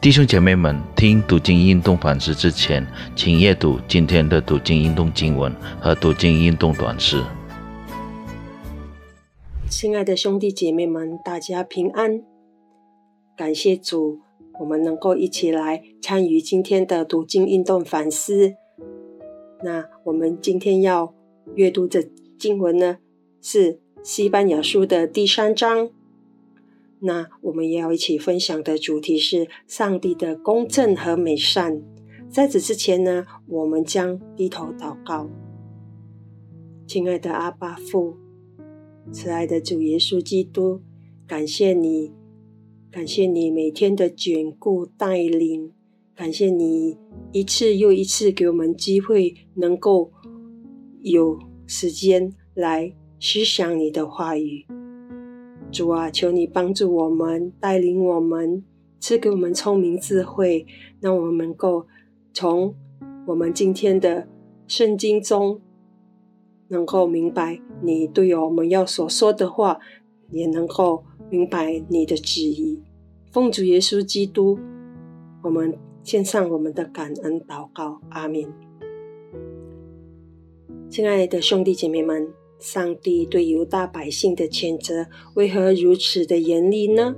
弟兄姐妹们，听读经运动反思之前，请阅读今天的读经运动经文和读经运动短诗。亲爱的兄弟姐妹们，大家平安！感谢主，我们能够一起来参与今天的读经运动反思。那我们今天要阅读的经文呢，是西班牙书的第三章。那我们也要一起分享的主题是上帝的公正和美善。在此之前呢，我们将低头祷告。亲爱的阿爸父，慈爱的主耶稣基督，感谢你，感谢你每天的眷顾带领，感谢你一次又一次给我们机会，能够有时间来思想你的话语。主啊，求你帮助我们，带领我们，赐给我们聪明智慧，让我们能够从我们今天的圣经中，能够明白你对我们要所说的话，也能够明白你的旨意。奉主耶稣基督，我们献上我们的感恩祷告，阿门。亲爱的兄弟姐妹们。上帝对犹大百姓的谴责为何如此的严厉呢？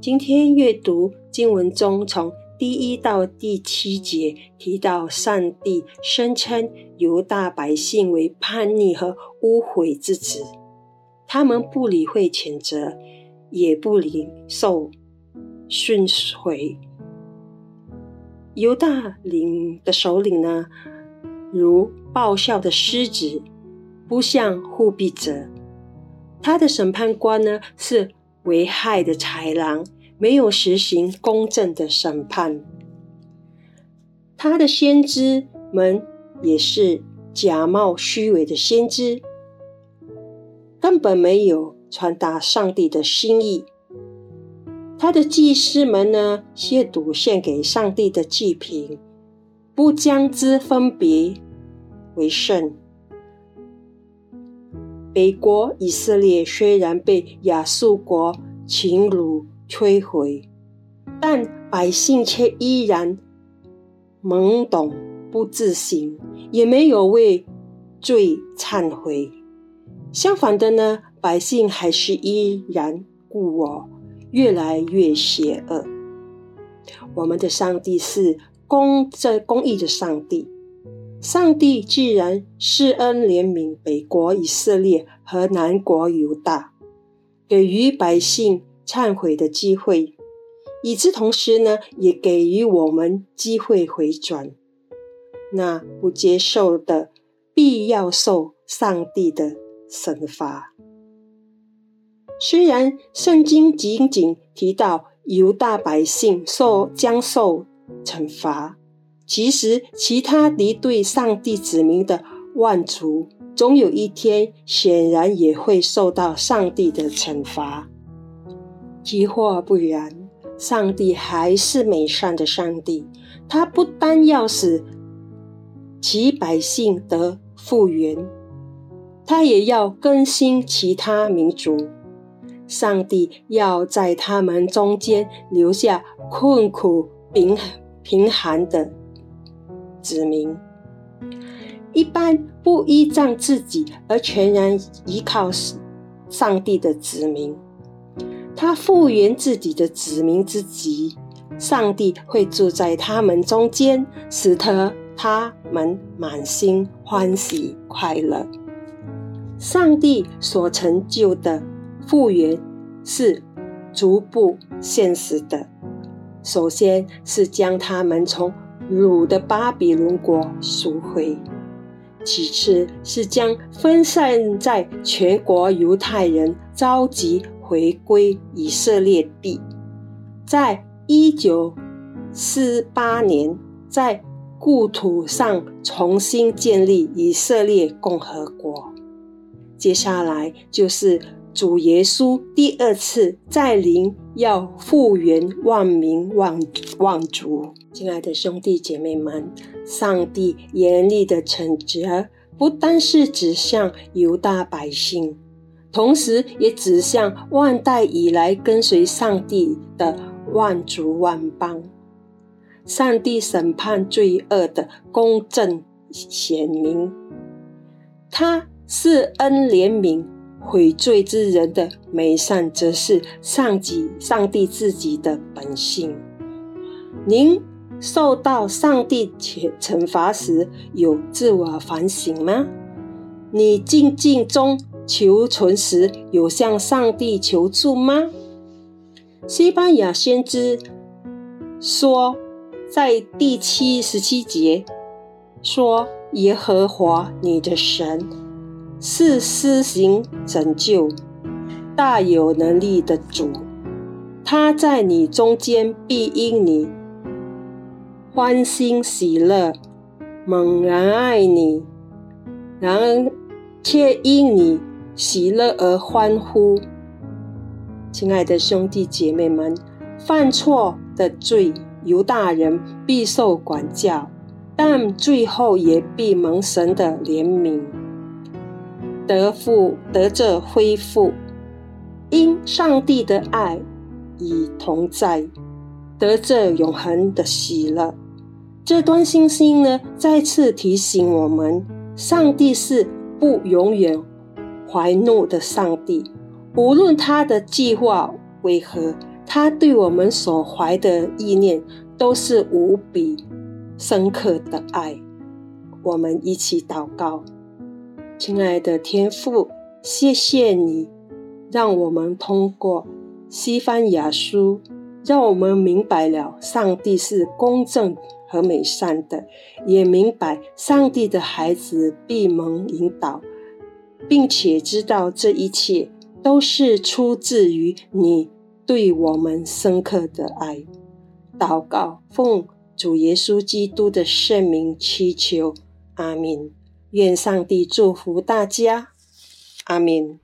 今天阅读经文中，从第一到第七节提到，上帝声称犹大百姓为叛逆和污秽之子，他们不理会谴责，也不领受训诲。犹大领的首领呢，如暴笑的狮子。不像护庇者，他的审判官呢是危害的豺狼，没有实行公正的审判。他的先知们也是假冒虚伪的先知，根本没有传达上帝的心意。他的祭司们呢，亵渎献给上帝的祭品，不将之分别为圣。北国以色列虽然被亚述国侵辱摧毁，但百姓却依然懵懂不自省，也没有为罪忏悔。相反的呢，百姓还是依然故我，越来越邪恶。我们的上帝是公正公义的上帝。上帝既然施恩怜悯北国以色列和南国犹大，给予百姓忏悔的机会，与之同时呢，也给予我们机会回转。那不接受的，必要受上帝的惩罚。虽然圣经仅仅提到犹大百姓受将受惩罚。其实，其他敌对上帝子民的万族，总有一天显然也会受到上帝的惩罚。即或不然，上帝还是美善的上帝。他不单要使其百姓得复原，他也要更新其他民族。上帝要在他们中间留下困苦、贫贫寒的。子民一般不依仗自己，而全然依靠上帝的子民，他复原自己的子民之极，上帝会住在他们中间，使得他们满心欢喜快乐。上帝所成就的复原是逐步现实的，首先是将他们从。鲁的巴比伦国赎回，其次是将分散在全国犹太人召集回归以色列地，在一九四八年在故土上重新建立以色列共和国。接下来就是主耶稣第二次再临，要复原万民万万族。亲爱的兄弟姐妹们，上帝严厉的惩罚不单是指向犹大百姓，同时也指向万代以来跟随上帝的万族万邦。上帝审判罪恶的公正显明，他是恩怜悯悔罪之人的美善，则是上己上帝自己的本性。您受到上帝惩惩罚时，有自我反省吗？你静静中求存时，有向上帝求助吗？西班牙先知说。在第七十七节说：“耶和华你的神是施行拯救、大有能力的主，他在你中间必因你欢欣喜乐，猛然爱你，然而却因你喜乐而欢呼。”亲爱的兄弟姐妹们，犯错的罪。犹大人必受管教，但最后也必蒙神的怜悯，得复得着恢复。因上帝的爱已同在，得着永恒的喜乐。这段信息呢，再次提醒我们，上帝是不永远怀怒的上帝，无论他的计划为何。他对我们所怀的意念都是无比深刻的爱。我们一起祷告，亲爱的天父，谢谢你，让我们通过西方雅书，让我们明白了上帝是公正和美善的，也明白上帝的孩子闭蒙引导，并且知道这一切都是出自于你。对我们深刻的爱，祷告奉主耶稣基督的圣名祈求，阿门。愿上帝祝福大家，阿门。